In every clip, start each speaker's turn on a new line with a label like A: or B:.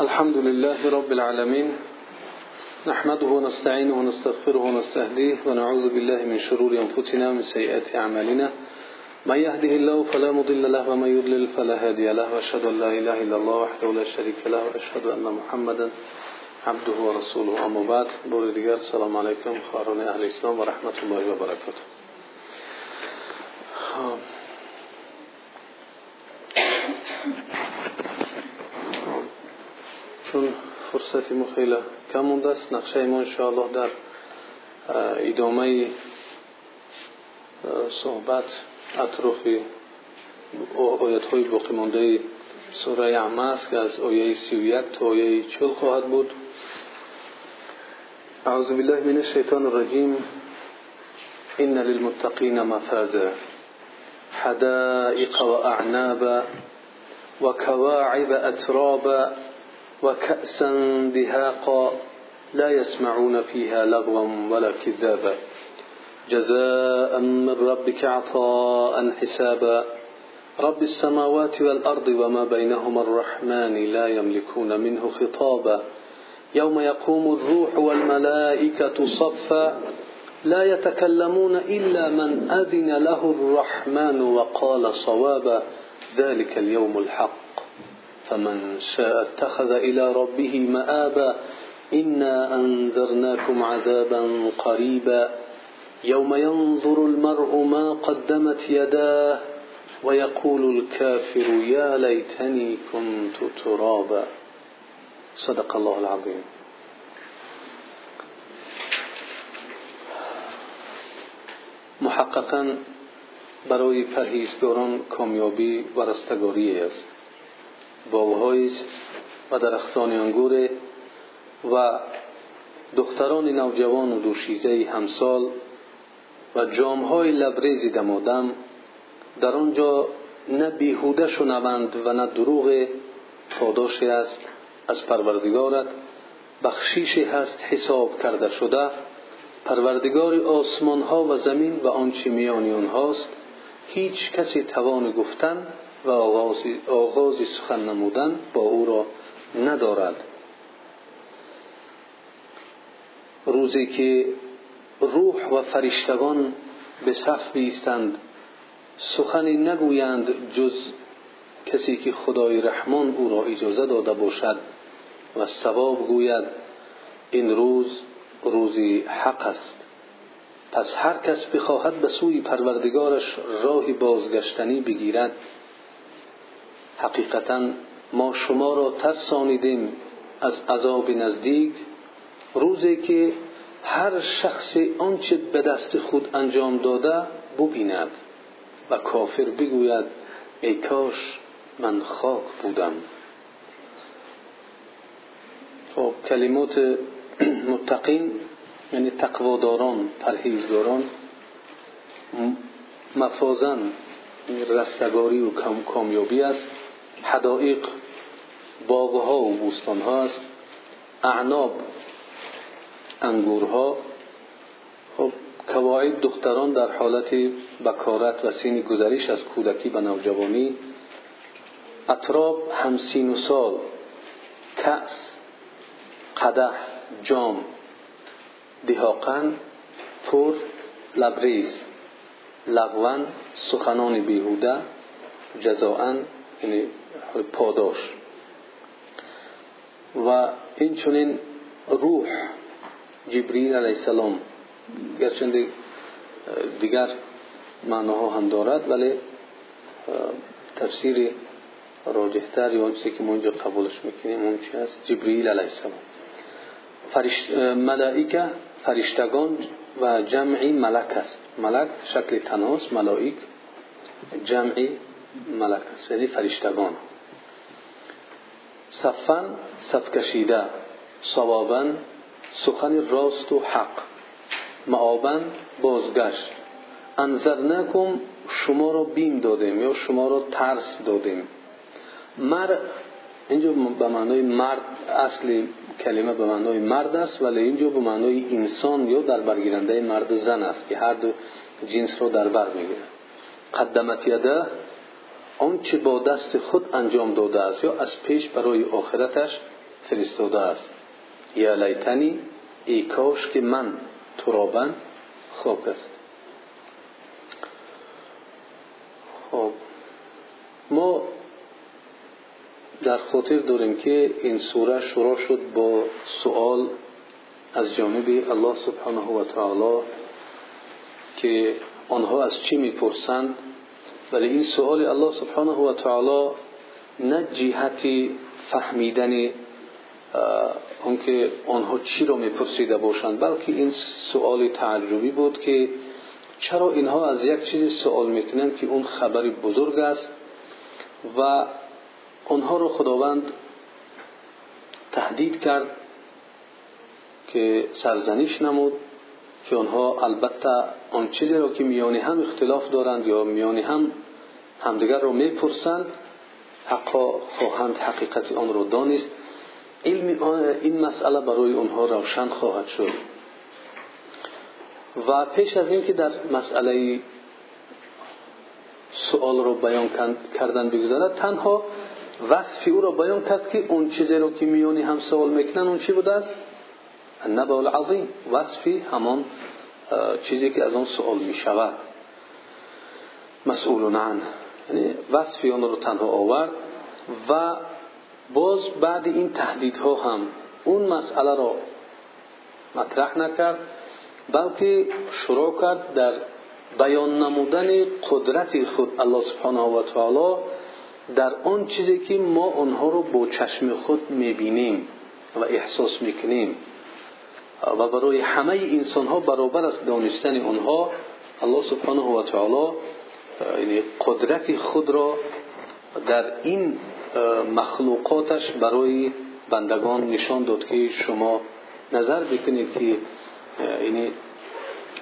A: الحمد لله رب العالمين نحمده ونستعينه ونستغفره ونستهديه ونعوذ بالله من شرور أنفسنا ومن سيئات أعمالنا. من يهده الله فلا مضل له ومن يضلل فلا هادي له وأشهد أن لا إله إلا الله وحده لا شريك له وأشهد أن محمدا عبده ورسوله. أما بعد بور دیگر السلام عليكم خارون أهل اسلام ورحمة الله وبركاته. است. نقشه ما انشاءالله در ادامه صحبت اطراف آیت های باقی مانده سوره اعمه است که از آیه سی و یک تا آیه چل خواهد بود. اعوذ بالله من الشیطان الرجیم. ان للمتقین مفازا حدائق و اعنابا و كواعب اترابا وكأسا دهاقا لا يسمعون فيها لغوا ولا كذابا. جزاء من ربك عطاء حسابا. رب السماوات والأرض وما بينهما الرحمن لا يملكون منه خطابا. يوم يقوم الروح والملائكة صفا. لا يتكلمون إلا من أذن له الرحمن وقال صوابا. ذلك اليوم الحق. فمن شاء اتخذ إلى ربه مآبا إنا أنذرناكم عذابا قريبا. يوم ينظر المرء ما قدمت يداه ويقول الكافر يا ليتني كنت ترابا. صدق الله العظيم. محققا برای پرهیزگاران کامیابی و رستگاری است. باغهایی است و درختان انگور و دختران نوجوان و دوشیزه همسال و جامهای لبریز دمادم در آنجا نه بیهوده شنوند و نه دروغ پاداشی است. از پروردگارت بخشیشی هست حساب کرده شده. پروردگار آسمان ها و زمین و آنچه میان آنهاست. هیچ کسی توان گفتن و آغازی سخن نمودن با او را ندارد. روزی که روح و فرشتگان به صف بیستند سخنی نگویند جز کسی که خدای رحمان او را اجازه داده باشد و ثواب گوید این روز روزی حق است. پس هر کس بخواهد به سوی پروردگارش راهی بازگشتنی بگیرد حقیقتا ما شما را ترسانیدیم از عذاب نزدیک. روزی که هر شخص آنچه به دست خود انجام داده ببیند و کافر بگوید ای کاش من خاک بودم. خب کلمات متقین یعنی تقواداران پرهیزگاران مفازن رستگاری و کامیابی است. حدائق باغها و بوستانها است. اعناب انگورها. خب کواعد دختران در حالت بکارت و سین گذریش از کودکی به نوجوانی. اطراب همسین و سال کأس قدح جام دهاقن پر لبریز. لغوان سخنان بیهوده جزاءن یعنی پاداش. و این روح جبریل علیه السلام گرچند دیگر معناها هم دارد ولی تفسیر راجحتر یا چیزی که ما اینجا قبولش می‌کنیم اون چی هست؟ جبریل علیه السلام. فرشت ملائکه فرشتگان و جمعی ملک است. ملک شکل تناس ملائک جمعی ملک است یعنی فرشتگان. صفن صف کشیده صوابا سخن راست و حق معابن بازگشت. انذرناکم شما را بیم دادیم یا شما را ترس دادیم. مر اینجا به معنای مرد اصلی کلمه به معنای مرد است ولی اینجا به معنای انسان یا در برگیرنده مرد و زن است که هر دو جنس را در بر می‌گیرد قدمت یده آنچه با دست خود انجام داده است یا از پیش برای آخرتش فرستاده است. یا لیتنی ای کاش که من ترابن خاک است. خب ما در خاطر داریم که این سوره شروع شد با سوال از جانب الله سبحانه و تعالی که آنها از چی می‌پرسند؟ ولی این سوال الله سبحانه و تعالی نه جهتی فهمیدن آنکه آنها چی را میپرسیده باشند بلکه این سوال تعجبی بود که چرا اینها از یک چیز سوال می‌کنند که اون خبری بزرگ است و آنها را خداوند تهدید کرد که سرزنش نمود. که آنها البته آن چیزی را که میانی هم اختلاف دارند یا میانی هم همدیگر را می‌پرسند حقا خواهند حقیقت آن را دانست. علم این مسئله برای آنها روشن خواهد شد. و پیش از اینکه در مسئله سوال را بیان کردن بگذارد تنها وصف او را بیان کرد که اون چیزی را که میانی هم سوال می‌کنن اون چی بوده است؟ النبع العظیم. وصفی همان چیزی که از آن سوال می شود مسئولون عنه. یعنی وصفی آن را تنها آورد و باز بعد این تهدیدها هم اون مسئله را مطرح نکرد بلکه شروع کرد در بیان نمودن قدرت خود الله سبحانه و تعالی در آن چیزی که ما آنها رو با چشم خود می‌بینیم و احساس می‌کنیم. و برای همه انسان ها برابر است دانستن آنها الله سبحانه و تعالی یعنی قدرت خود را در این مخلوقاتش برای بندگان نشان داد که شما نظر بکنید که یعنی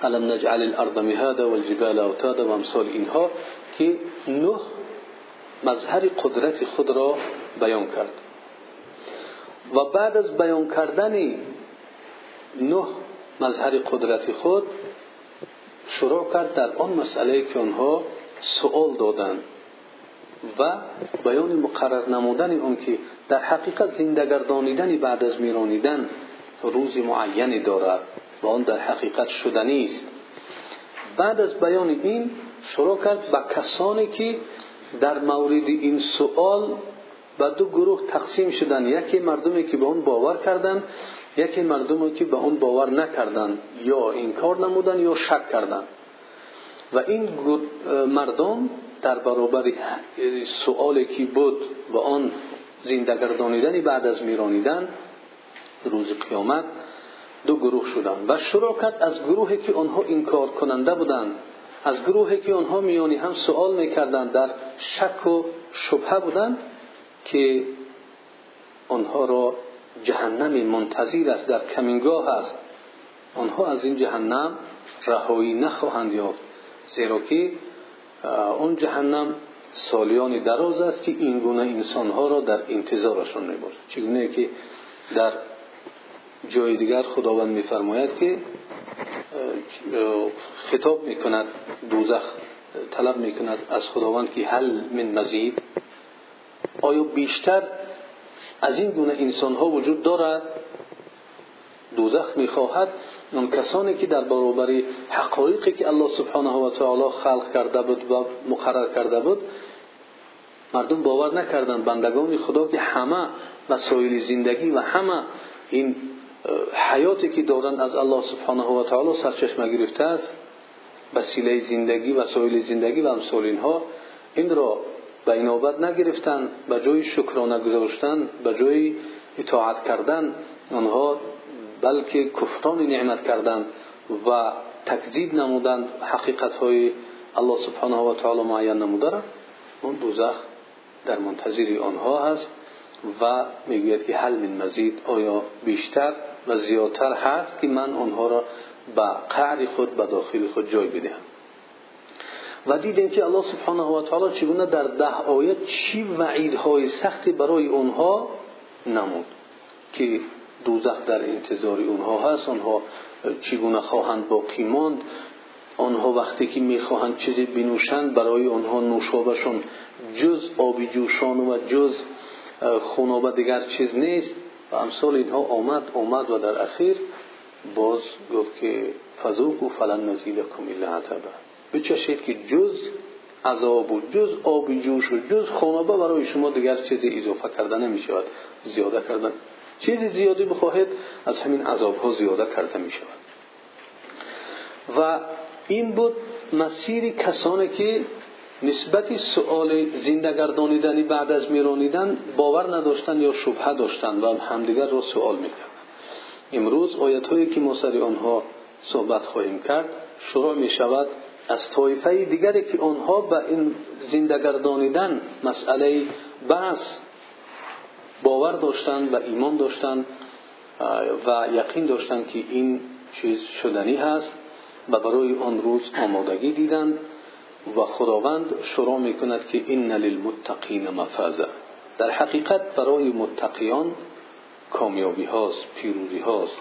A: علم نجعل الارض مهادا والجبال اوتادا و امثال اینها که نه مظهر قدرت خود را بیان کرد. و بعد از بیان کردن نه مظهر قدرت خود شروع کرد در آن مسئله که آنها سوال دادند و بیان مقرر نمودن اون که در حقیقت زندگردانیدن بعد از میرانیدن روز معینی دارد و آن در حقیقت شدنی است بعد از بیان این شروع کرد به کسانی که در مورد این سوال به دو گروه تقسیم شدن. یکی مردمی که به اون باور کردند یکی مردمی که به اون باور نکردند یا انکار نمودن یا شک کردند و این مردم در برابر سوالی که بود و آن زندگردانیدن بعد از میرانیدن روز قیامت دو گروه شدند و شروع از گروهی که آنها انکار کننده بودند از گروهی که آنها میانی هم سوال می‌کردند در شک و شبهه بودند که آنها را جهنم منتظر است در کمینگاه است. آنها از این جهنم رهایی نخواهند یافت. زیرا که اون جهنم سالیان دراز است که این گونه انسان ها را در انتظارشان می‌باشد. چگونه که در جای دیگر خداوند میفرماید که خطاب می‌کند دوزخ طلب می‌کند از خداوند که هل من مزید آیا بیشتر از این گونه انسان ها وجود دارد دوزخ می‌خواهد. اون کسانی که در برابر حقایقی که الله سبحانه و تعالی خلق کرده بود و مقرر کرده بود مردم باور نکردند. بندگان خدا که همه مسائل زندگی و همه این حیاتی که دارند از الله سبحانه و تعالی سرچشمه گرفته است وسیله زندگی وسایل زندگی و امثال این را به اینابت نگرفتن به جای شکرانه گذاشتن به جای اطاعت کردن آنها بلکه کفران نعمت کردن و تکذیب نمودن حقیقت های الله سبحانه و تعالی معین نموده را. اون دوزخ در منتظر آنها هست و می‌گوید که حل من مزید. آیا بیشتر و زیادتر هست که من آنها را به قعر خود به داخل خود جای بدهم؟ و دیدیم که الله سبحانه و تعالی چگونه در ده آیت چی وعیدهای سختی برای آنها نمود که دوزخ در انتظار اونها هست آنها چگونه خواهند باقی ماند آنها وقتی که می‌خواهند چیزی بنوشند برای آنها نوشابشون جز آبی جوشان و جز خونابه دیگر چیز نیست. و امثال اینها آمد آمد و در اخیر باز گفت که فذوق و فلن نزیدکم الا عذابا. بچشید که جز عذاب و جز آب جوش و جز خانابه برای شما دیگر چیزی اضافه کرده نمی شود زیاده کردن چیزی زیادی بخواهید از همین عذاب ها زیاده کرده می شود و این بود مسیر کسانی که نسبت سؤال زنده گردانیدنی بعد از میرانیدن باور نداشتند یا شبهه داشتند و همدیگر را سؤال می‌کردند امروز آیت هایی که ما سر آنها صحبت خواهیم کرد شروع می شود از طایفه دیگری که آنها به این زنده گردانیدن مسئله بحث باور داشتند و ایمان داشتند و یقین داشتند که این چیز شدنی هست و برای آن روز آمادگی دیدند و خداوند شروع می کند که این للمتقین مفازه. در حقیقت برای متقیان کامیابی هاست پیروزی هاست.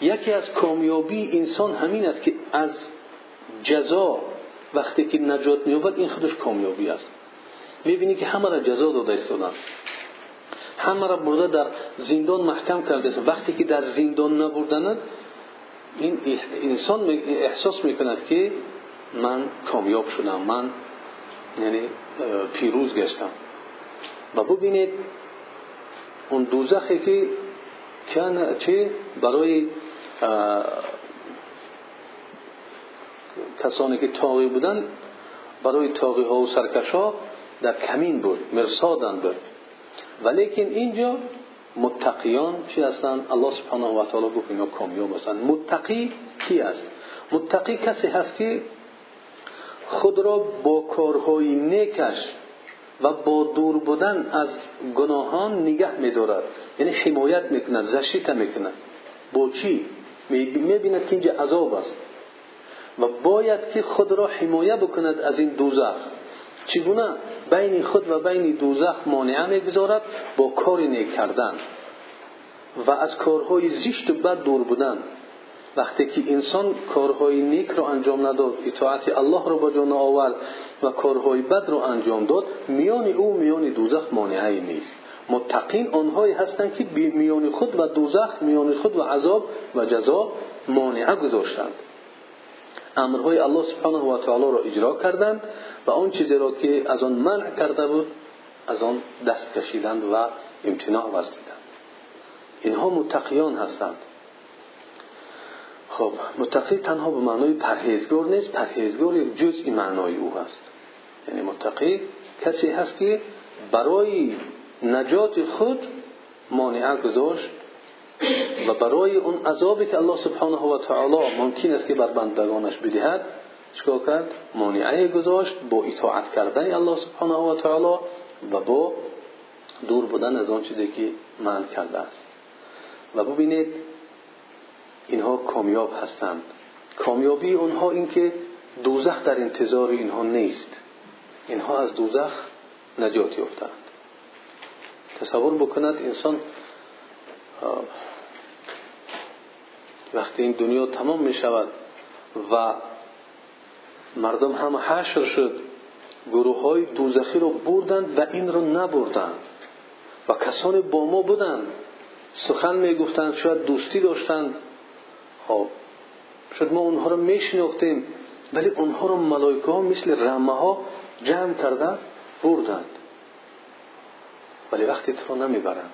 A: یکی از کامیابی انسان همین است که از جزا وقتی که نجات مییابد این خودش کامیابی است. می‌بینی که همه را جزا داده ایستادن همه را برده در زندان محکم کرده وقتی که در زندان نبردند این انسان احساس می‌کند که من کامیاب شدم من یعنی پیروز گشتم. و ببینید اون دوزخی که چه برای کسانی که تاقی بودن برای تاقی ها و سرکش ها در کمین بود مرصادن بود. ولیکن اینجا متقیان چی هستند الله سبحانه و تعالی گفت اینا کامیاب هستند متقی کی است متقی کسی هست که خود را با کارهای نیکش و با دور بودن از گناهان نگه میدارد. یعنی حمایت می‌کند زشیت می‌کند. با چی؟ می‌بیند که اینجا عذاب است. و باید که خود را حمایه بکند از این دوزخ. چگونه بین خود و بین دوزخ مانعه می‌گذارد؟ با کار نیک کردن. و از کارهای زشت و بد دور بودن. وقتی که انسان کارهای نیک رو انجام نداد اطاعت الله رو با جان آورد و کارهای بد رو انجام داد میان او میان دوزخ مانعی نیست. متقین آنهایی هستند که میان خود و دوزخ میان خود و عذاب و جزا مانعه گذاشتند. امرهای الله سبحانه و تعالی را اجرا کردند و آن چیزی را که از آن منع کرده بود از آن دست کشیدند و امتناع ورزیدند. اینها متقیان هستند. خب متقی تنها به معنای پرهیزگار نیست پرهیزگار یک جزئی معنای او هست. یعنی متقی کسی هست که برای نجات خود مانعه گذاشت و برای اون عذابی که الله سبحانه و تعالی ممکن است که بر بندگانش بدهد چکار کرد؟ مانعه گذاشت با اطاعت کردن الله سبحانه و تعالی و با دور بودن از آن چیزی که من کرده است. و ببینید اینها کامیاب هستند. کامیابی اونها این که دوزخ در انتظار اینها نیست. اینها از دوزخ نجات یافتند. تصور بکند انسان وقتی این دنیا تمام می شود و مردم هم حشر شد گروه های دوزخی رو بردند و این رو نبردند. و کسانی با ما بودند. سخن می گفتند شاید دوستی داشتند. خب شد ما اونها رو میشناختیم ولی اونها رو ملائکه ها مثل رمه ها جمع کرده بردند. ولی وقتی تو نمی‌برند.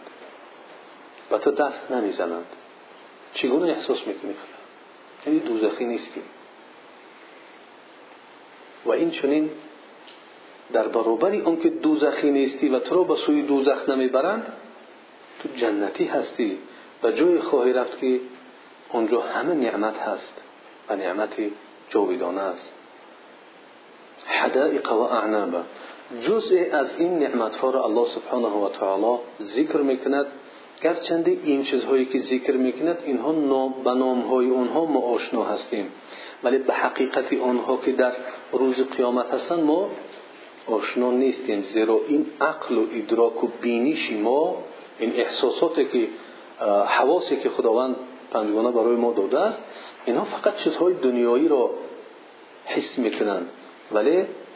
A: و تو دست نمی‌زنند. چگونه احساس می‌کنی یعنی دوزخی نیستی. و این چنین در برابری اون که دوزخی نیستی و تو رو به سوی دوزخ نمی‌برند تو جنتی هستی و جای خواهی رفت که اونجا همه نعمت هست و نعمت جاویدانه است. حدائق و اعناب. جزء از این نعمت ها را الله سبحانه و تعالی ذکر می‌کند. گرچنده این چیزهایی که ذکر می‌کند اینها به نام های اونها ما آشنا هستیم. ولی به حقیقت آنها که در روز قیامت هستند ما آشنا نیستیم. زیرا این عقل و ادراک و بینیش ما این احساساتی که حواسی که خداوند پنجگانه برای ما داده است اینها فقط چیزهای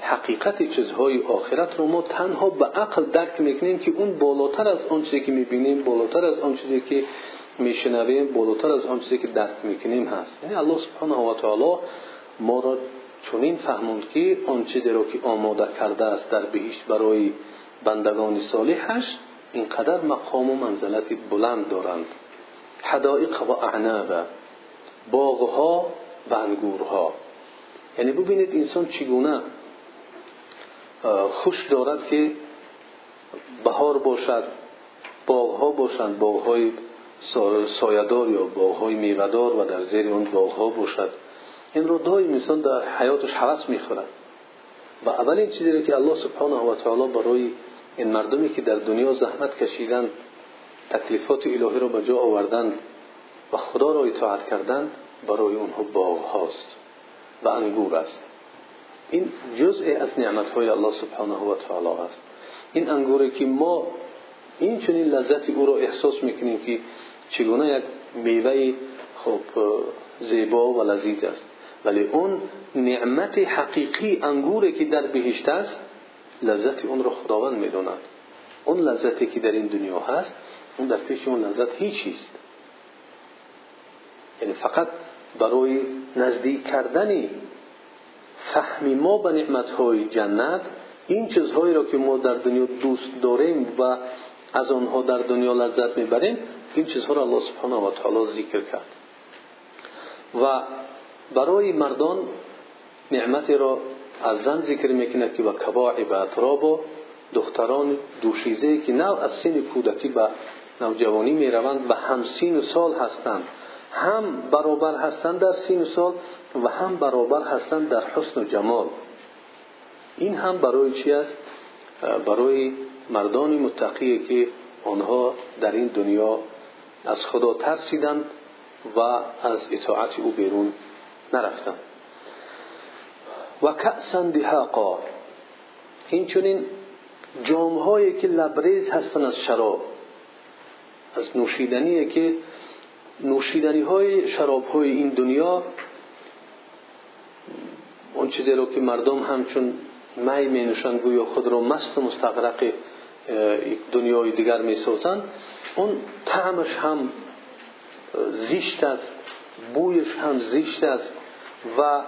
A: حقیقت چیزهای آخرت رو ما تنها به عقل درک می‌کنیم که اون بالاتر از آن چیزی که می‌بینیم بالاتر از آن چیزی که میشنویم بالاتر از آن چیزی که درک می‌کنیم هست. یعنی الله سبحانه و تعالی ما را چنین فهموند که آن چیزی رو که آماده کرده است در بهشت برای بندگان صالحش اینقدر مقام و منزلت بلند دارند. حدائق و اعناب باغها و انگورها. یعنی ببینید انسان چگونه خوش دارد که بهار باشد باغها باشند باغهای سایدار یا باغهای میوهدار و در زیر اون باغها باشد. این رو دائم انسان در حیاتش حوث می‌خورد. و اولین چیزی رو که الله سبحانه و تعالی برای این مردمی که در دنیا زحمت کشیدند تکلیفات الهی را به جا آوردند و خدا را اطاعت کردند برای اونها باغ هاست و انگور است. این جزء از نعمت های الله سبحانه و تعالی است. این انگوری که ما این چنین لذت او را احساس می‌کنیم که چگونه یک میوه خب زیبا و لذیذ است. ولی اون نعمت حقیقی انگوری که در بهشت است لذت اون را خداوند می‌داند. اون لذتی که در این دنیا هست اون در پیش اون لذت هیچی است یعنی فقط برای نزدیک کردن فهمی ما به نعمتهای جنت این چیزهایی را که ما در دنیا دوست داریم و از آنها در دنیا لذت می‌بریم این چیزها را الله سبحانه و تعالی ذکر کرد. و برای مردان نعمتی را از زن ذکر می‌کند که با کواعب اطراب و دختران دوشیزه که نو از سین کودکی به نوجوانی می‌روند و هم هستند برابر هستند در سین سال و هم برابر هستند در حسن و جمال. این هم برای چی است؟ برای مردان متقی که آنها در این دنیا از خدا ترسیدند و از اطاعت او بیرون نرفتند. و کأسن دهاقا این چونین جامهایی که نوشیدنی های شراب های این دنیا اون چیزی رو که مردم همچون می می نوشند گویا خود رو مست و مستغرق یک دنیای دیگر می سازند اون طعمش هم زیشت است بویش هم زیشت است و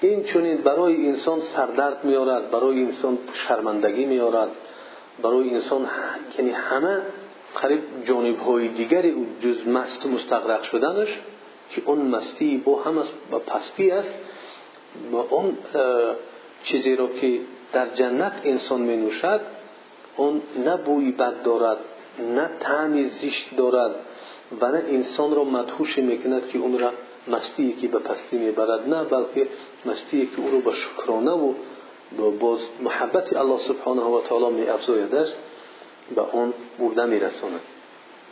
A: این چونین برای انسان سردرد میارد برای انسان شرمندگی میارد برای انسان یعنی همه قریب جانب دیگری جز مست مستغرق شدنش که اون مستی با هم با پستی است و اون چیزی رو که در جنت انسان می نوشد اون نه بوی بد دارد نه طعم زیشت دارد و نه انسان را مدهوش می‌کند که اون را مستی که به پستی می‌برد نه بلکه مستی که او رو به شکرانه و باز محبت الله سبحانه و تعالی می افزایدش به اون برده میرساند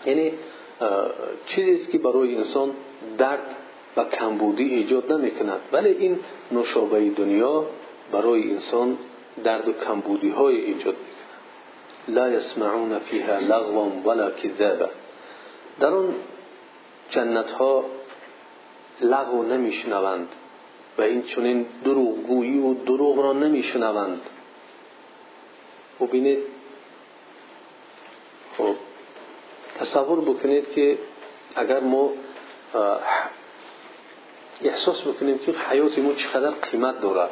A: یعنی چیزی است که برای انسان درد و کمبودی ایجاد نمی‌کند. ولی این نوشابه دنیا برای انسان درد و کمبودی های ایجاد لا يسمعون فيها لغوا ولا كذابا در اون جنت ها لغو نمیشنوند و این چنین دروغگویی و دروغ را نمیشنوند. ببینید خب تصور بکنید که اگر ما احساس بکنیم که حیات ما چقدر قیمت دارد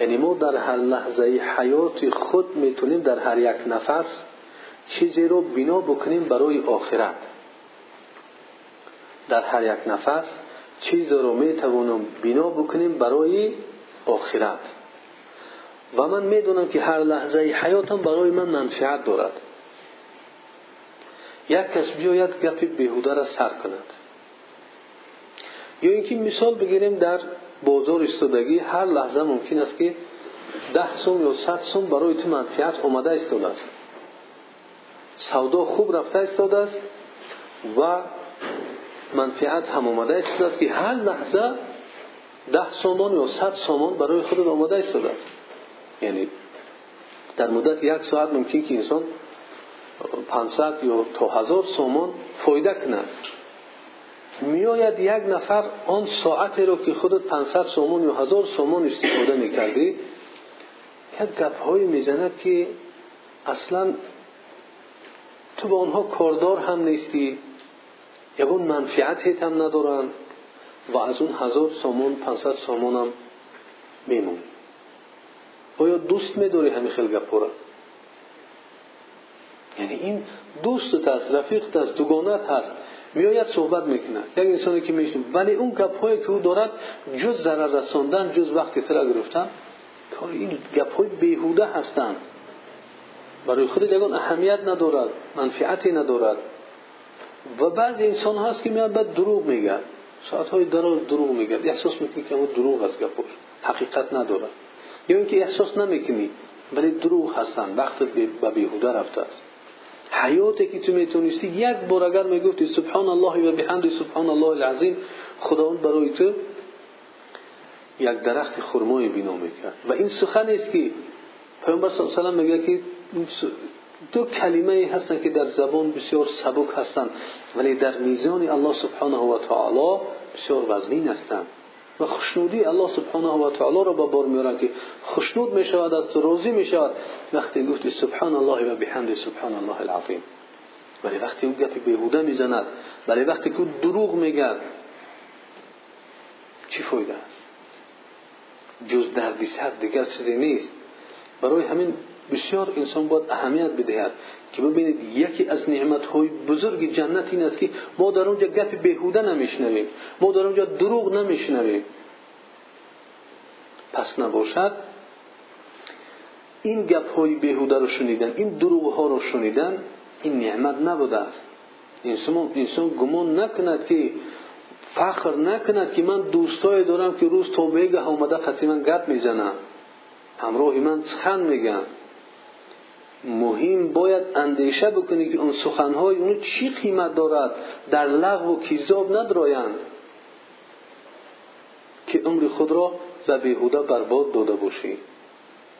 A: یعنی ما در هر لحظه حیات خود می‌تونیم در هر یک نفس چیزی رو بنا بکنیم برای آخرت. در هر یک نفس چیزی رو می‌توانیم بنا بکنیم برای آخرت. و من می‌دونم که هر لحظه حیاتم برای من منفعت دارد. یک کس بیاید گپ بیهوده را سر کند. یا اینکه مثال بگیریم در بازار استادگی هر لحظه ممکن است که ده سوم یا صد سوم برای تو منفعت آمده استاده است. سودا خوب رفته استاده است و منفعت هم آمده استاده است که هر لحظه ده سامان یا صد سامان برای خود آمده استاده است. یعنی در مدت یک ساعت ممکن که انسان 500 یا تا هزار سامان فایده کند میآید یک نفر آن ساعتی رو که خودت 500 سومون یا هزار سومون استفاده می‌کردی یک گپهایی می‌زند که اصلا تو با آنها کاردار هم نیستی یکون منفعت هم ندارن و از اون هزار سامان پنصد سامان هم میمون آیا دوست میداری همین خیلی گپا یعنی این دوستت هست رفیقت هست دوگانت هست. میآید صحبت می‌کنه یک انسانی که میشنه ولی اون گپهایی که او دارد جز ضرر رساندن جز وقتی ترا گرفتن کار این گپهای بیهوده هستند برای خود یگان اهمیت ندارد منفعتی ندارد. و بعضی انسان هست که میاد بعد دروغ میگه ساعت های دراز دروغ میگه احساس می‌کنی که اون دروغ است گپش حقیقت ندارد. یا اینکه احساس نمی‌کنی ولی دروغ هستن. وقت به بیهوده رفته است. حیاتی که تو می‌تونستی یک بار اگر می‌گفتی سبحان الله و بحمد سبحان الله العظیم خداوند برای تو یک درخت خرمای بنا می‌کرد. و این سخن است که پیامبر صلی الله علیه و میگه که دو کلمه هستند که در زبان بسیار سبک هستند ولی در میزان الله سبحانه و تعالی بسیار وزنین هستند و خوشنودی الله سبحانه و تعالی را با بار میارن که خوشنود می شود از راضی می شود وقتی گفتی سبحان الله و بحمد سبحان الله العظیم. ولی وقتی او گپ بیهوده می‌زند ولی وقتی که دروغ میگه چی فایده است؟ جز دردی سر دیگر چیزی نیست. برای همین بسیار انسان باید اهمیت بدهد که ببینید یکی از نعمت های بزرگ جنت این است که ما در اونجا گپ بیهوده نمیشنویم. ما در اونجا دروغ نمیشنویم. پس نباشد. این گپ های بیهوده رو شنیدن این دروغ ها رو شنیدن این نعمت نبوده است. انسان, انسان گمان نکند که فخر نکند که من دوستای دارم که روز تو بگه آمده قطعی گپ می‌زنم. همراه من سخن میگن مهم باید اندیشه بکنی که اون سخنهای اونو چی قیمت دارد؟ در لغو و کیزاب ندرایند. که عمر خود را به بیهوده برباد داده باشی.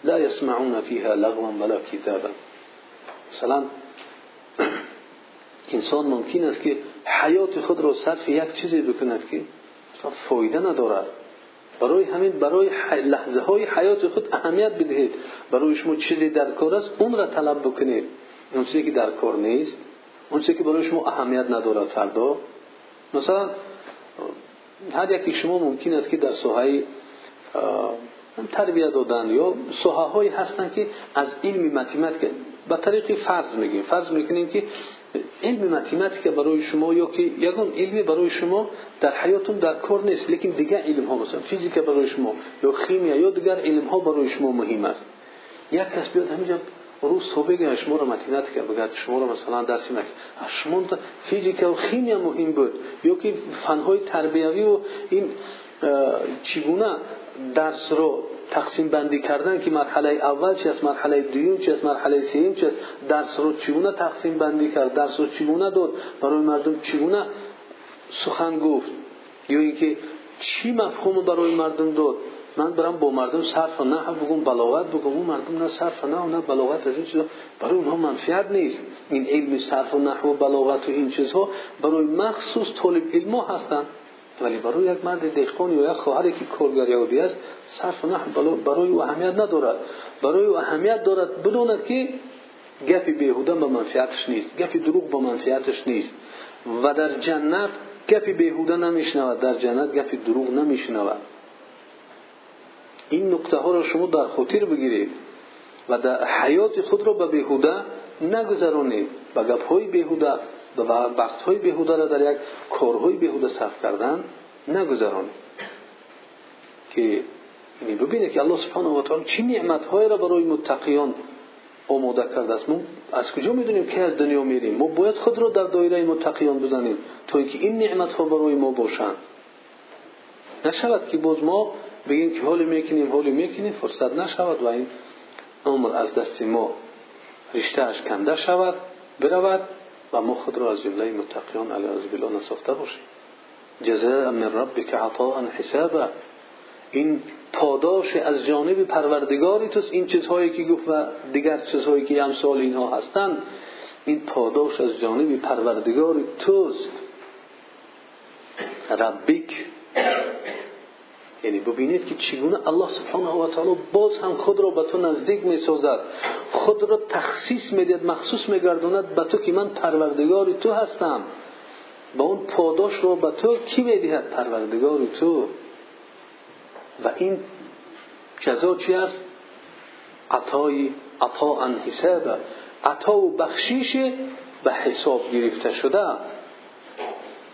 A: لا یسمعون فیها لغوا ولا کتابا مثلا انسان ممکن است که حیات خود را صرف یک چیزی بکند که فایده ندارد. برای همین برای لحظه های حیات خود اهمیت بدهید. برای شما چیزی در کار است اون را طلب بکنید. اون چیزی که در کار نیست اون چیزی که برای شما اهمیت ندارد فردا. مثلا هر یکی شما ممکن است که در سوهای تربیت دادن یا سوها هایی هستند که از علم متیمت به طریق فرض میگیم. فرض می‌کنیم که علم که برای شما یا که یگان علمی برای شما در حیاتون در کار نیست لیکن دیگر علم ها مثلا فیزیک برای شما یا خیمیا یا دیگر علم ها برای شما مهم است. یک کس بیاد همینجا روز تو بگه شما متینت کرد بگه شما رو مثلا درسی نکرد شما فیزیک و خیمیا مهم بود. یا که فنهای تربیوی و این چگونه درس رو تقسیم بندی کردن که مرحله اول چی است؟ مرحله دوم چی است؟ مرحله سوم چی است؟ درس رو چگونه تقسیم بندی کرد؟ درس رو چگونه داد؟ برای مردم چگونه سخن گفت؟ یا اینکه چی مفهوم برای مردم داد؟ من برم با مردم صرف و نه بگم بلاغت بگم. اون مردم نه صرف و نه و نه بلاغت از این چیزا. برای اونها منفیت نیست. این علم صرف و نحو و بلاغت و این چیزها برای مخصوص طالب علم هستند ولی برای یک مرد دهقان یا یک خواهری که کارگر یهودی است صرف نه برای او اهمیت ندارد. برای او اهمیت دارد بدوند که گپی بیهوده به منفعتش نیست گپی دروغ به منفعتش نیست. و در جنت گپی بیهوده نمیشنود در جنت گپی دروغ نمیشنود. این نکته ها را شما در خاطر بگیرید و در حیات خود را به بیهوده نگذرانید. به گپ های بیهوده و وقت های بیهوده را در یک کارهای بیهوده صرف کردن نگذران. که ببینه که الله سبحانه و تعالی چه نعمت های را برای متقیان آماده کرده است. ما از کجا می‌دونیم که از دنیا میریم؟ ما باید خود را در دایره متقیان بزنیم تا اینکه این نعمت ها برای ما باشند نشود که باز ما بگیم که حالی می‌کنیم حالی می‌کنیم فرصت نشود و این عمر از دست ما رشته اش کنده شود برود. و ما خود را از جمله متقیان علی از بالله نساخته باشیم. جزاء من ربک عطاء حسابا. این پاداش از جانب پروردگاری توست این چیزهایی که گفت و دیگر چیزهایی که امثال اینها هستند. این پاداش از جانب پروردگار توست. ربک. یعنی ببینید که چگونه الله سبحانه و تعالی باز هم خود را به تو نزدیک می سازد خود را تخصیص می‌دهد مخصوص میگرداند به تو که من پروردگار تو هستم. با اون پاداش رو به تو کی می‌دهد؟ پروردگار تو. و این جزا چی است؟ عطای عطا ان حساب. عطا و بخشیش به حساب گرفته شده.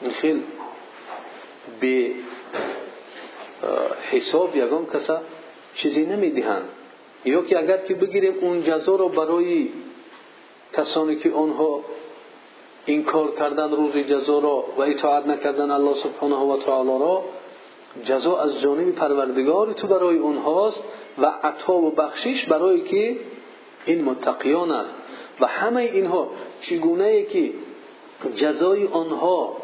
A: این خیلی به حساب یگان کسا چیزی نمی‌دهند. یا که اگر که بگیریم اون جزا رو برای کسانی که آنها این کار کردن روز جزا را و اطاعت نکردن الله سبحانه و تعالی را جزا از جانب پروردگار تو برای اونهاست و عطا و بخشش برای که این متقیان است. و همه اینها چگونه که جزای آنها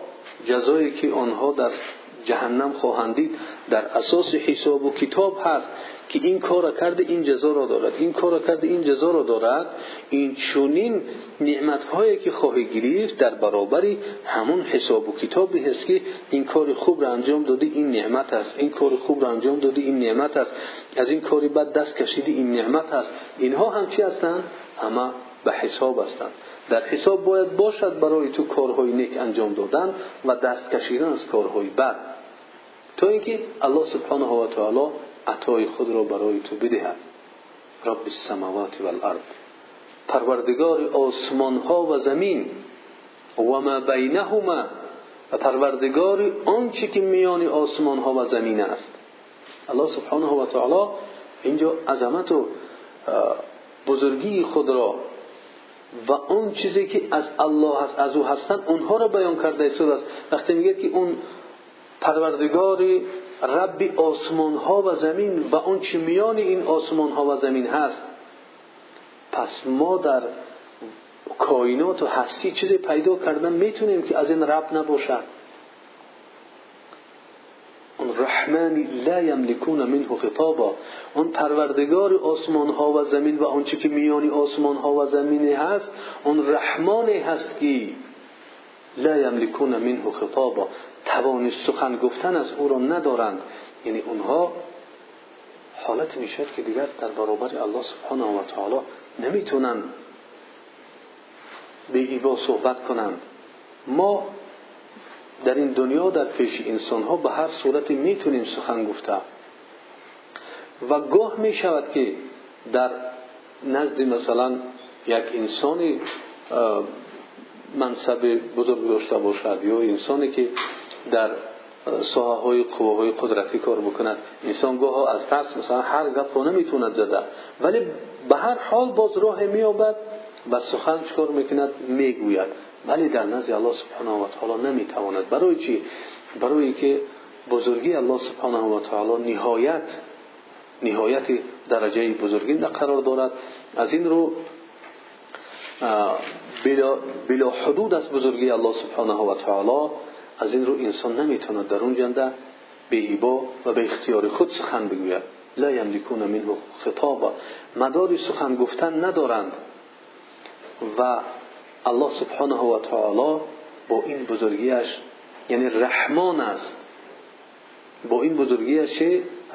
A: جهنم خواهند دید در اساس حساب و کتاب هست که این کار کرده این جزا را دارد. این کار کرده این جزا را دارد. این چونین نعمت هایی که خواهی گرفت در برابری همون حساب و کتابی هست که این کار خوب را انجام دادی این نعمت است. این کار خوب را انجام دادی این نعمت است. از این کاری بد دست کشیدی این نعمت است. اینها هم چی هستند؟ همه به حساب هستند. در حساب باید باشد برای تو کارهای نیک انجام دادن و دست کشیدن از کارهای بد. تا اینکه الله سبحانه و تعالی عطای خود را برای تو بدهد. رب السماوات والارض. پروردگار آسمان ها و زمین. و ما بینهما. و پروردگار آنچه که میان آسمان ها و زمین است. الله سبحانه و تعالی اینجا عظمت و بزرگی خود را و اون چیزی که از الله هست از او هستند اونها را بیان کرده است. وقتی میگه که اون پروردگار رب آسمان ها و زمین و چی میان این آسمان ها و زمین هست. پس ما در کائنات و هستی چیزی پیدا کردن می‌تونیم که از این رب نباشد اون رحمن لا یملکون منه خطابا. اون پروردگار آسمان ها و زمین و اون که میانی آسمان ها و زمین هست اون رحمانی هست که لا یملکون منه خطابا. توان سخن گفتن از او را ندارند. یعنی اونها حالت می‌شد که دیگر در برابر الله سبحانه و تعالی نمی‌تونن به ایبا صحبت کنند. ما در این دنیا در پیش انسان ها به هر صورت می‌تونیم سخن گفته. و گاه می شود که در نزد مثلا یک انسانی منصب بزرگ داشته باشد یا انسانی که در ساحه های قوه قدرتی کار بکند. انسان گاه از ترس مثلا هر گپ نمی‌توند زده. ولی به هر حال باز راه میابد و سخن چکار می‌کند؟ می‌گوید. ولی در نزد الله سبحانه و تعالی نمی‌تواند. برای چی؟ برای که بزرگی الله سبحانه و تعالی نهایت نهایت درجه بزرگی قرار دارد. از این رو بلا حدود از بزرگی الله سبحانه و تعالی از این رو انسان نمی‌تواند در اون جنده به ایبا و به اختیار خود سخن بگوید. لا یملکون منه خطابا. مداری سخن گفتن ندارند. و الله سبحانه و تعالی با این بزرگیش یعنی رحمان است. با این بزرگیش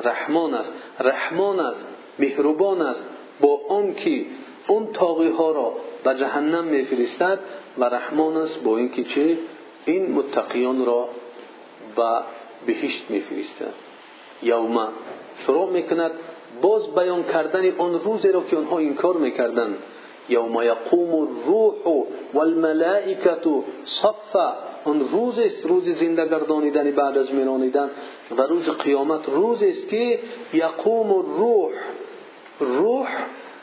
A: رحمان است. رحمان است مهربان است. با آن که اون تاقی ها را به جهنم میفرستد و رحمان است با اینکه چه؟ این متقیان را به بهشت میفرستد. یوم شروع می‌کند. باز بیان کردن آن روزی را که آنها انکار می‌کردند. یوم یقوم الروح والملائکه صفا. اون روز است روز زنده گردانیدن بعد از میرانیدن. و روز قیامت روز است که یقوم الروح. روح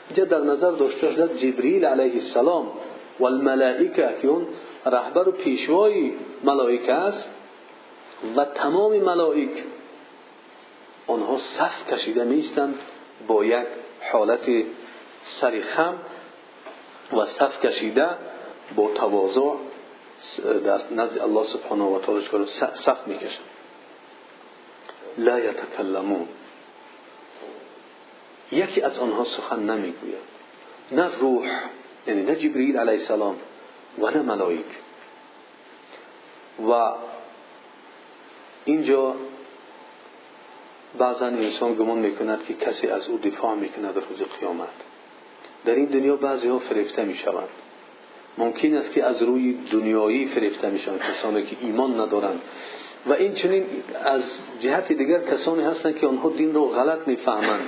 A: اینجا در نظر داشته شده جبریل علیه السلام والملائکه که اون رهبر و پیشوای ملائکه است و تمام ملائک آنها صف کشیده نیستند با یک حالت سریخم و صف کشیده با تواضع در نزد الله سبحانه و تعالی صف می‌کشند. لا یتکلمون. یکی از آنها سخن نمی‌گوید. نه روح یعنی نه جبریل علیه السلام و نه ملائک. و اینجا بعضا انسان گمان می‌کند که کسی از او دفاع می‌کند روز قیامت. در این دنیا بعضی ها فریفته می‌شوند. ممکن است که از روی دنیایی فریفته میشن کسانی که ایمان ندارند. و این چنین از جهت دیگر کسانی هستند که آنها دین رو غلط می‌فهمند.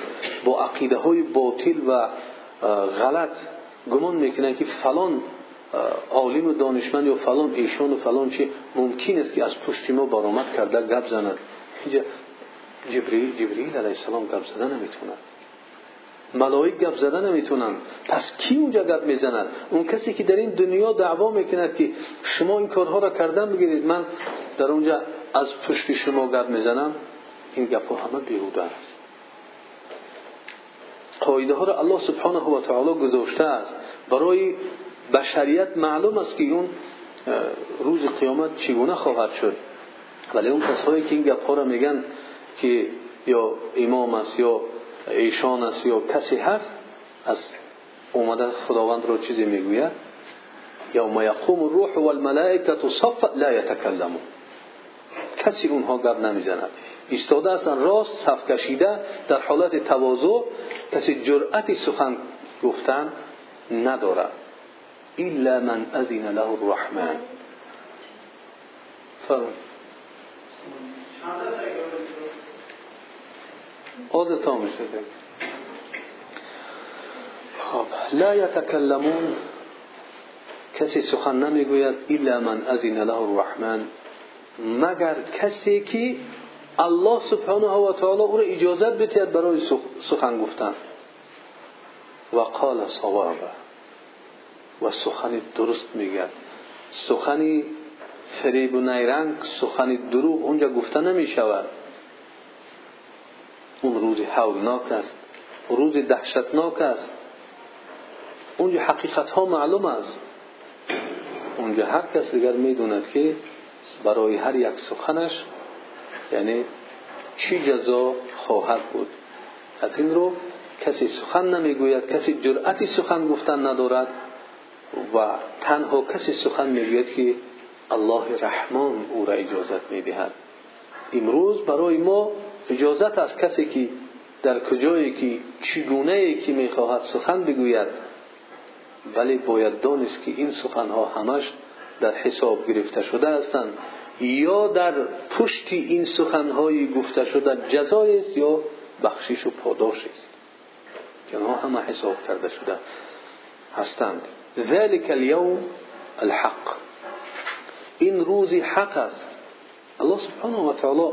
A: با عقیده های باطل و غلط گمان می‌کنند که فلان عالم و دانشمند یا فلان ایشان و فلان چی ممکن است که از پشت ما برآمد کرده گپ زند. جبریل جبریل علیه السلام گپ زدن نمی‌توند ملائک گپ زدن نمی‌تونن پس کی اونجا گپ می‌زند؟ اون کسی که در این دنیا دعوا می‌کند که شما این کارها را کردن بگیرید من در اونجا از پشت شما گپ می‌زنم. این گپ همه بیهوده است. قاعده ها را الله سبحانه و تعالی گذاشته است. برای بشریت معلوم است که اون روز قیامت چگونه خواهد شد. ولی اون کسایی که این گپ ها را میگن که یا امام است یا ایشان است یا کسی هست از اومده خداوند را چیزی می‌گوید؟ یوم یقوم الروح والملائکه صفا لا یتکلمون. کسی اونها گپ نمی‌زند. ایستاده هستن راست صف کشیده در حالت تواضع کسی جرأتی سخن گفتن ندارد الا من اذن له الرحمن. فرمون آز تا میشه خب لا یتکلمون. کسی سخن نمی‌گوید الا من اذن له الرحمن. مگر کسی که الله سبحانه و تعالی او را اجازت بتید برای سخن گفتن. و قال صواب. و سخن درست میگه. سخنی فریب و نیرنگ سخن دروغ اونجا گفته نمی شود اون روز حولناک است. روز دهشتناک است. اونجا حقیقت ها معلوم است. اونجا هر کس دیگر می‌دوند که برای هر یک سخنش یعنی چی جزا خواهد بود. از این رو کسی سخن نمی‌گوید کسی جرأتی سخن گفتن ندارد و تنها کسی سخن می‌گوید که الله رحمان او را اجازت می‌دهد. امروز برای ما اجازت است کسی که در کجایی که چگونه ای که می‌خواهد سخن بگوید ولی باید دانست که این سخن ها همش در حساب گرفته شده هستند یا در پشت این سخن های گفته شده جزای است یا بخشش و پاداش است. که آنها همه حساب کرده شده هستند. ذلك اليوم الحق. این روزی حق است. الله سبحانه و تعالی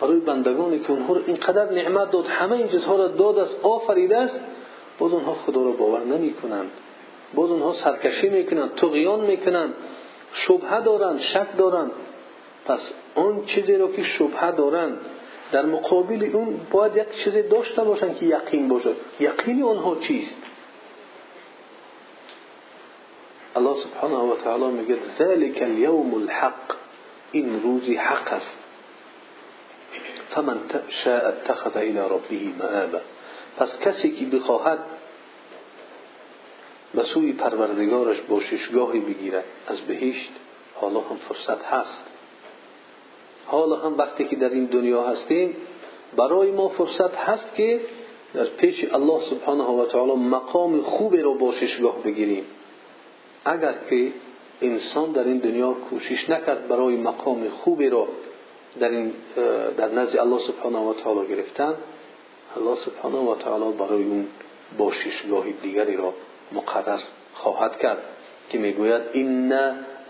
A: برای بندگانی که اونها اینقدر نعمت داد همه این چیزها را داد است آفریده است. باز اونها خدا را باور نمی کنند باز اونها سرکشی می‌کنند تغیان می‌کنند شبهه دارند شک دارند پس اون چیزی رو که شبهه دارند در مقابل اون باید یک چیزی داشته باشند که یقین باشد یقین اونها چیست؟ الله سبحانه و تعالی میگه ذلك اليوم الحق. این روزی حق است. فمن شاء اتخذ الى ربه مآبا. پس کسی که بخواهد به سوی پروردگارش باششگاهی بگیرد از بهشت حالا هم فرصت هست. حالا هم وقتی که در این دنیا هستیم برای ما فرصت هست که در پیش الله سبحانه و تعالی مقام خوبی رو باششگاه بگیریم. اگر که انسان در این دنیا کوشش نکرد برای مقام خوبی رو در, این در نزد الله سبحانه و تعالی گرفتن الله سبحانه و تعالی برای اون باششگاه دیگری را مقرر خواهد کرد که می‌گوید این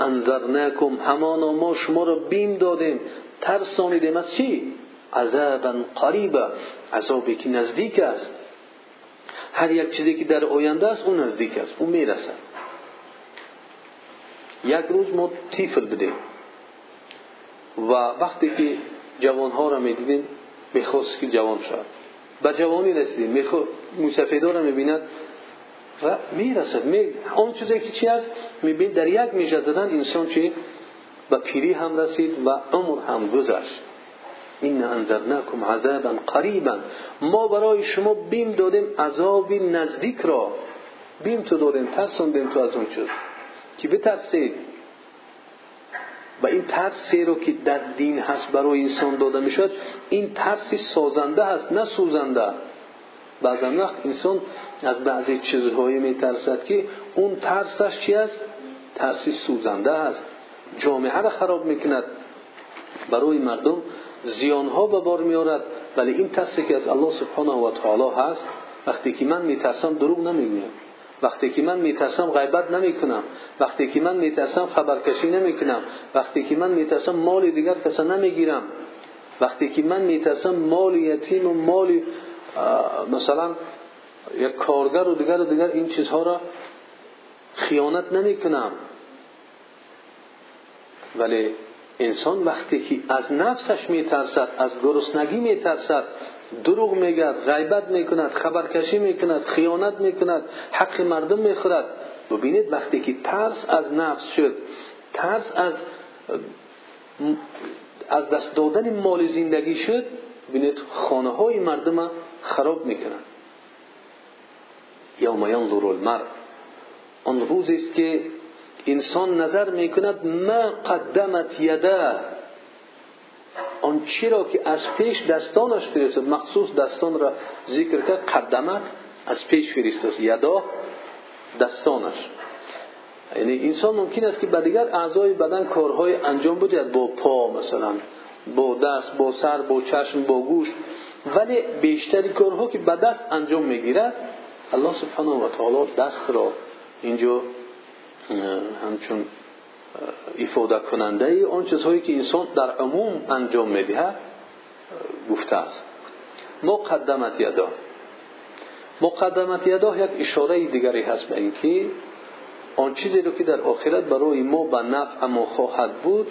A: انذرناکم همانا ما شما را بیم دادیم. ترسانیدیم از چی؟ عذابا قریبا عذابی که نزدیک است. هر یک چیزی که در آینده است اون نزدیک است اون می‌رسد. یک روز ما تیفل بدیم. و وقتی که جوان ها را می‌دیدیم می‌خواست که جوان شد به جوانی رسیدیم. موسفیدا را می‌بیند. و می‌رسد. می اون چیزی که چی است میبین در یک میجه زدن انسان چی؟ به پیری هم رسید و عمر هم گذشت. این انذرناکم عذابا قریبا. ما برای شما بیم دادیم عذاب نزدیک را. بیم تو دادیم ترسوندیم تو از اون چیز. که بترسید؟ و این ترسی رو که در دین هست برای انسان داده می‌شد این ترسی سازنده هست نه سوزنده. از بعضی چیزهایی میترسد که اون ترسش چی است؟ ترسی سوزنده است. جامعه را خراب می‌کند. برای مردم زیانها به بار میارد ولی این ترسی که از الله سبحانه و تعالی هست وقتی که من میترسم دروغ نمی‌گویم. وقتی که من میترسم غیبت نمی‌کنم. وقتی که من میترسم خبرکشی نمی‌کنم. وقتی که من میترسم مال دیگر کسا نمی‌گیرم. وقتی که من میترسم مال یتیم و مال مثلا یک کارگر و دیگر و دیگر این چیزها را خیانت نمی‌کنم. ولی انسان وقتی که از نفسش میترسد از گرسنگی میترسد دروغ میگد غیبت می‌کند خبرکشی می‌کند خیانت می‌کند حق مردم می‌خورد ببینید وقتی که ترس از نفس شد ترس از از دست دادن مال زندگی شد ببینید خانه های مردم خراب می‌کنند یوم ینظر المرء. آن روزی است که انسان نظر می‌کند ما قدمت یده آن چی را که از پیش دستانش فرستاد مخصوص دستان را ذکر کرد قدمت از پیش فرستاد یدا دستانش. یعنی انسان ممکن است که به دیگر اعضای بدن کارهای انجام بده با پا مثلا با دست با سر با چشم با گوش ولی بیشتری کارها که به دست انجام می‌گیرد الله سبحانه و تعالی دست را اینجا همچون ایفاده کننده ای. آن چیزهایی که انسان در عموم انجام میده گفته است. مقدمت یدا. مقدمت یدا یک اشاره دیگری هست به اینکه آن چیزی رو که در آخرت برای ما به نفع ما خواهد بود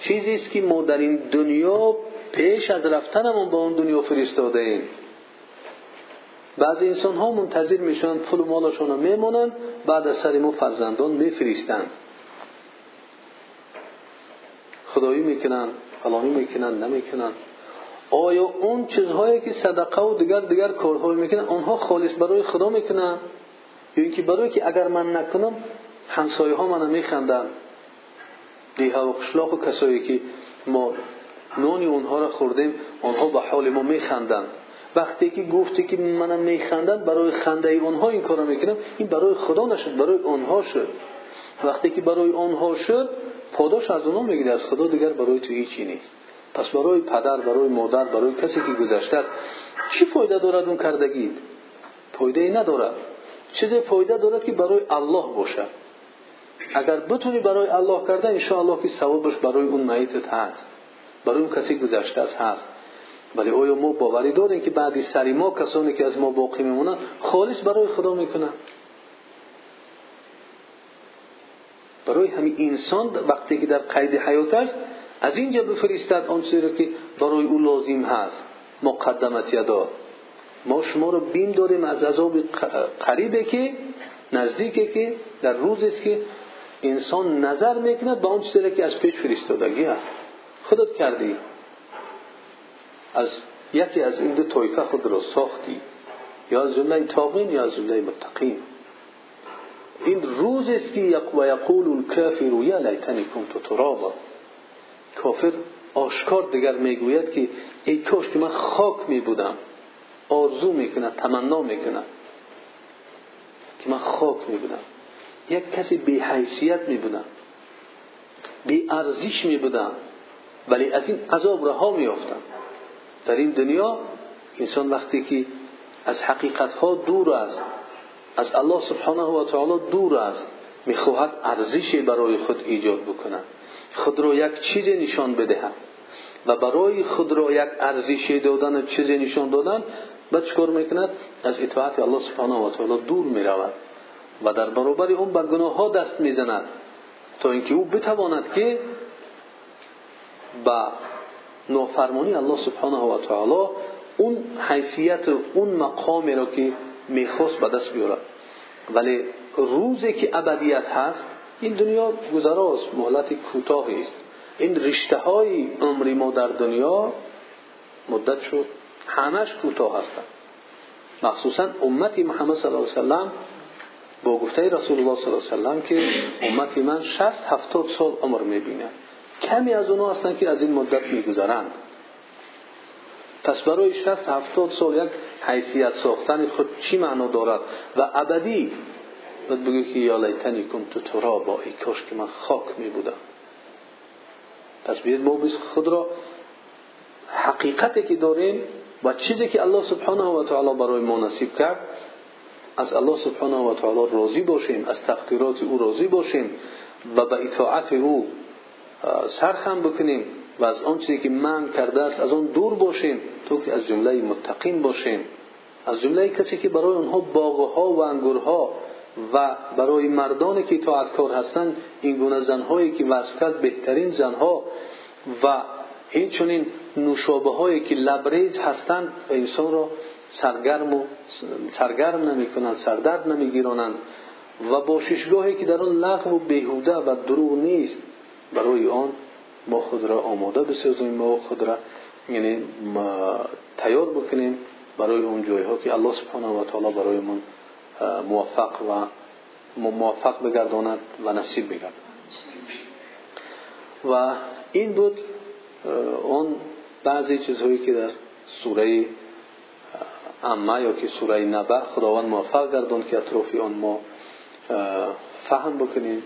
A: چیزی است که ما در این دنیا پیش از رفتنمون به اون دنیا فرستاده ایم بعضی انسان ها منتظر میشن پول و مالشون رو میمونند بعد از سر ما فرزندان میفرستند خدایی می‌کنن فلانی می‌کنن نمی‌کنن. آیا اون چیزهایی که صدقه و دیگر دیگر کارهایی می‌کنن آنها خالص برای خدا می‌کنن؟ یا اینکه برای که اگر من نکنم همسایه ها منو میخندن. دیها و قشلاق و کسایی که ما نونی اونها را خوردیم آنها به حال ما میخندند. وقتی که گفتی که منم میخندن برای خنده اونها این کارو می‌کنم این برای خدا نشد برای آنها شد. وقتی که برای آنها شد پاداش از اونها می‌گیری از خدا دیگر برای تو هیچی نیست. پس برای پدر برای مادر برای کسی که گذشته چی فایده دارد اون کردگی؟ فایده ای ندارد. چیزی فایده دارد که برای الله باشد اگر بتونی برای الله کرده ان الله که ثوابش برای اون میتت هست. برای اون کسی گذشته است هست ولی آیا ما باوری داریم که بعدی سری ما کسانی که از ما باقی میمونن خالص برای خدا می‌کنن؟ برای همین انسان وقتی که در قید حیات است از اینجا بفرستد آن چیزی که برای او لازم هست. مقدمت یدا. ما شما رو بیم داریم از عذاب قریبه که نزدیکه که در روز است که انسان نظر می‌کند به آن چیزی که از پیش فرستادگی است خودت کردی. از یکی از این دو طایفه خود را ساختی. یا از جمله تاغین یا از جمله متقین. این روز است که و یقول الکافر یا لیتنی کنت ترابا. کافر آشکار دیگر می‌گوید که ای کاش که من خاک می بودم آرزو می‌کنه تمنا می‌کنه که من خاک می بودم یک کسی بی حیثیت می بودم بی ارزش می بودم ولی از این عذاب رها می افتم در این دنیا انسان وقتی که از حقیقت ها دور است از الله سبحانه و تعالی دور است می‌خواهد ارزشی برای خود ایجاد بکنه خود را یک چیز نشان بدهد. و برای خود را یک ارزشی دادن چیزی نشان دادن بعد چکار می‌کند؟ از اطاعت الله سبحانه و تعالی دور می‌رود. و در برابر اون به گناه ها دست می‌زند. تا اینکه او بتواند که با نافرمانی الله سبحانه و تعالی اون حیثیت اون مقامی را که می‌خواست به دست بیارد. ولی روزی که ابدیت هست این دنیا گذراست مهلت کوتاهی است. این رشته های عمری ما در دنیا مدت شد همش کوتاه هستند. مخصوصا امتی محمد صلی الله علیه وسلم با گفته رسول الله صلی الله علیه وسلم که امتی من 60 70 سال عمر می‌بیند. کمی از اونها هستند که از این مدت میگذرند. پس برای 60 70 سال یک حیثیت ساختن خود چی معنا دارد؟ و ابدی باید بگی که یا لیتنی تو ترا با ای کاش که من خاک می بودم پس بیاید ما خود را حقیقتی که داریم و چیزی که الله سبحانه و تعالی برای ما نصیب کرد از الله سبحانه و تعالی راضی باشیم از تقدیرات او راضی باشیم و به اطاعت او سرخم بکنیم و از آن چیزی که من کرده است از آن دور باشیم تو که از جمله متقین باشیم از جمله کسی که برای آنها باغها و انگورها و برای مردانی که اطاعتکار هستند این گونه زنهایی که وصف کرد بهترین زنها و این چنین نوشابه هایی که لبریز هستند انسان را سرگرم و سرگرم نمی کنند سردرد نمی گیرانند و باششگاهی که در آن لغو و بیهوده و دروغ نیست برای آن ما خود را آماده بسازیم ما خود را یعنی تیار بکنیم برای اون جایی ها که الله سبحانه و تعالی برای من موفق و موفق بگرداند و نصیب بگرداند. و این بود اون بعضی چیزهایی که در سوره اما یا که سوره نبع خداوند موفق گردان که اطرافی آن ما فهم بکنیم.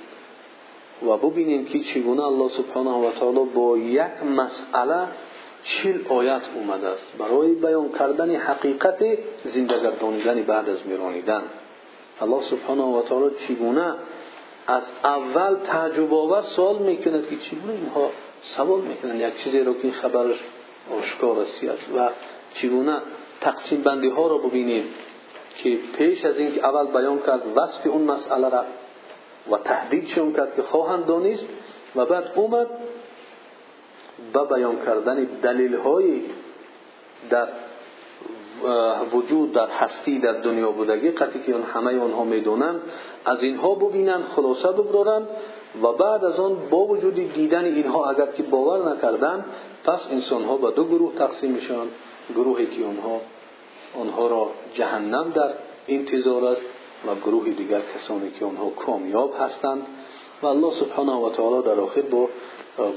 A: و ببینیم که چگونه الله سبحانه و تعالی با یک مسئله چیل آیت اومده است. برای بیان کردن حقیقت زنده گردانیدن بعد از میرانیدن. الله سبحانه و تعالی چگونه از اول تعجب آور سوال می‌کند که چگونه اینها سوال می‌کنند یک چیزی رو که خبرش آشکار است. و چگونه تقسیم بندی ها رو ببینیم که پیش از اینکه اول بیان کرد وصف اون مسئله را و تهدیدشون کرد که خواهند دانست و بعد اومد به بیان کردن دلیل های در وجود در هستی در دنیا بودگی قطعی که همه آنها می‌دونند از اینها ببینند خلاصه بگذارند و بعد از آن با وجود دیدن اینها اگر که باور نکردند پس انسان ها به دو گروه تقسیم میشن گروهی که آنها آنها را جهنم در انتظار است و گروه دیگر کسانی که آنها کامیاب هستند و الله سبحانه و تعالی در آخر با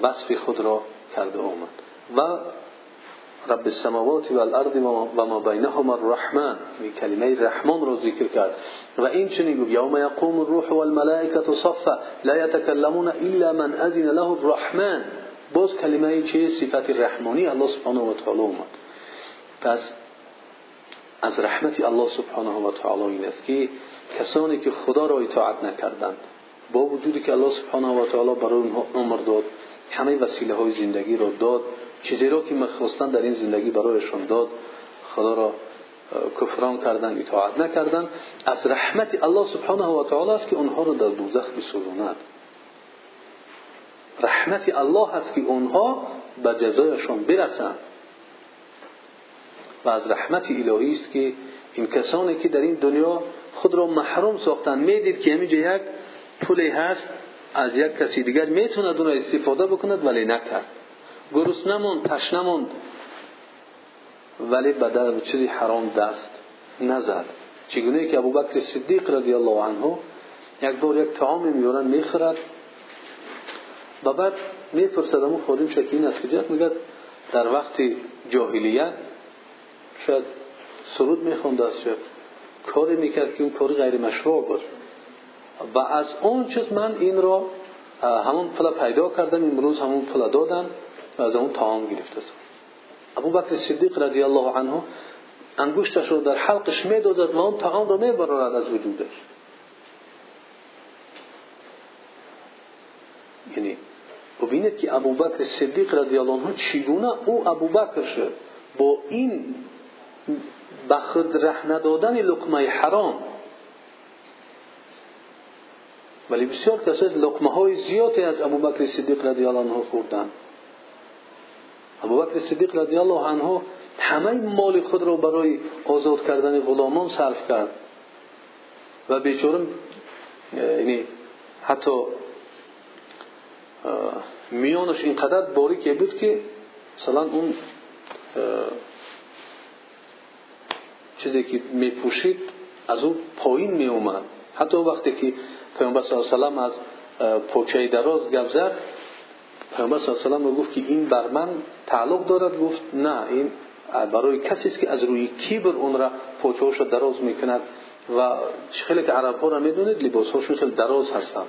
A: وصف خود را کرده آمد. و رب السماوات و الارض و ما بینهما الرحمن. می کلمه رحمان را ذکر کرد. و این چنین گفت یوم یقوم الروح والملائکه صفا لا یتکلمون الا من اذن له الرحمن. باز کلمه چه صفت رحمانی الله سبحانه و تعالی اومد پس از رحمت الله سبحانه و تعالی این است که کسانی که خدا را اطاعت نکردند با وجودی که الله سبحانه و تعالی برای اونها عمر داد همه وسیله های زندگی را داد چیزی را که مخواستن در این زندگی برایشان داد خدا را کفران کردن اطاعت نکردن از رحمت الله سبحانه و تعالی است که اونها را در دوزخ بسوزاند. رحمت الله است که اونها به جزایشان برسند. و از رحمت الهی است که این کسانی که در این دنیا خود را محروم ساختن. می‌دید که همینجا یک پولی هست از یک کسی دیگر می‌تونه اون استفاده بکند ولی نکرد گرسنه تشنه ولی به چیزی حرام دست نزد. چگونه که ابوبکر صدیق رضی الله عنه یک بار یک طعام میورن می‌خورد. و بعد می‌پرسد امو خادم شکین است که میگه در وقت جاهلیت شاید سرود میخونده است شاید کاری می‌کرد که اون کاری غیر مشروع بود. و از اون چیز من این را همون پلا پیدا کردم امروز همون پلا دادن و از اون تمام گرفته ابو بکر صدیق رضی الله عنه انگشتش رو در حلقش می‌دادد و اون طعام رو میبرارد از وجودش. یعنی ببینید که ابو بکر صدیق رضی الله عنه چگونه او ابو بکر شد با این به خود ره ندادن لقمه حرام. ولی بسیار کسی از لقمه های زیادی از ابو بکر صدیق رضی الله عنه خوردن. ابو بکر صدیق رضی الله عنه همه مال خود را برای آزاد کردن غلامان صرف کرد. و بیچاره یعنی حتی میانش اینقدر باریک بود که مثلا اون چیزی که میپوشید از او پایین می اومد حتی وقتی که پیامبر صلی الله علیه و از پوچه دراز گپ زد پیامبر صلی الله علیه و گفت که این بر من تعلق دارد. گفت نه این برای کسی است که از روی کیبر اون را پوچه‌اش دراز می‌کند. و خیلی که عرب ها را می‌دونید لباس هاشون خیلی دراز هستند.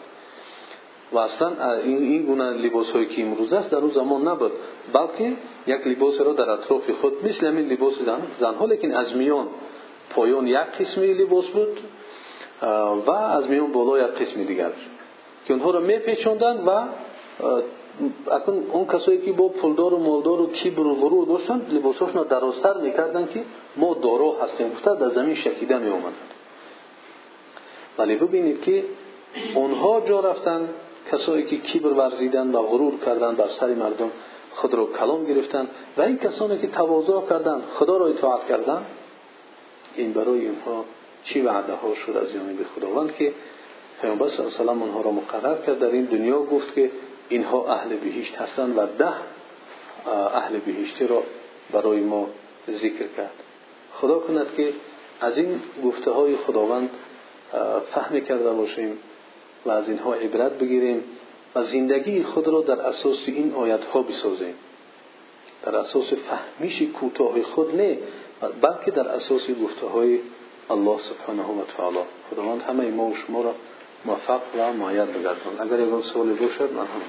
A: و اصلا این این گونه لباس هایی که امروز است در اون زمان نبود. بلکه یک لباس را در اطراف خود مثل همین لباس زن زن ها لیکن از میان پایان یک قسمی لباس بود و از میان بالا یک قسم دیگر که اونها را میپیچوندن و اکنون اون کسایی که با پولدار و مالدار و کیبر و غرور داشتند لباساشون را درازتر می‌کردن که ما دارا هستیم گفته در زمین شکیده می ولی ببینید که اونها جا رفتن کسایی که کیبر ورزیدن و غرور کردن بر سر مردم خود را کلام گرفتن و این کسانی این برای اینها چی وعده ها شد از جانب خداوند که پیامبر صلی الله علیه و اونها را مقرر کرد در این دنیا گفت که اینها اهل بهشت هستند و ده اهل بهشتی را برای ما ذکر کرد. خدا کند که از این گفته های خداوند فهم کرده باشیم و از اینها عبرت بگیریم و زندگی خود را در اساس این آیت ها بسازیم. در اساس فهمیش کوتاه خود نه بلکه در اساس گفته های الله سبحانه و تعالی. خداوند همه ما و شما را موفق و معید بگردان اگر یک سوالی باشد من هم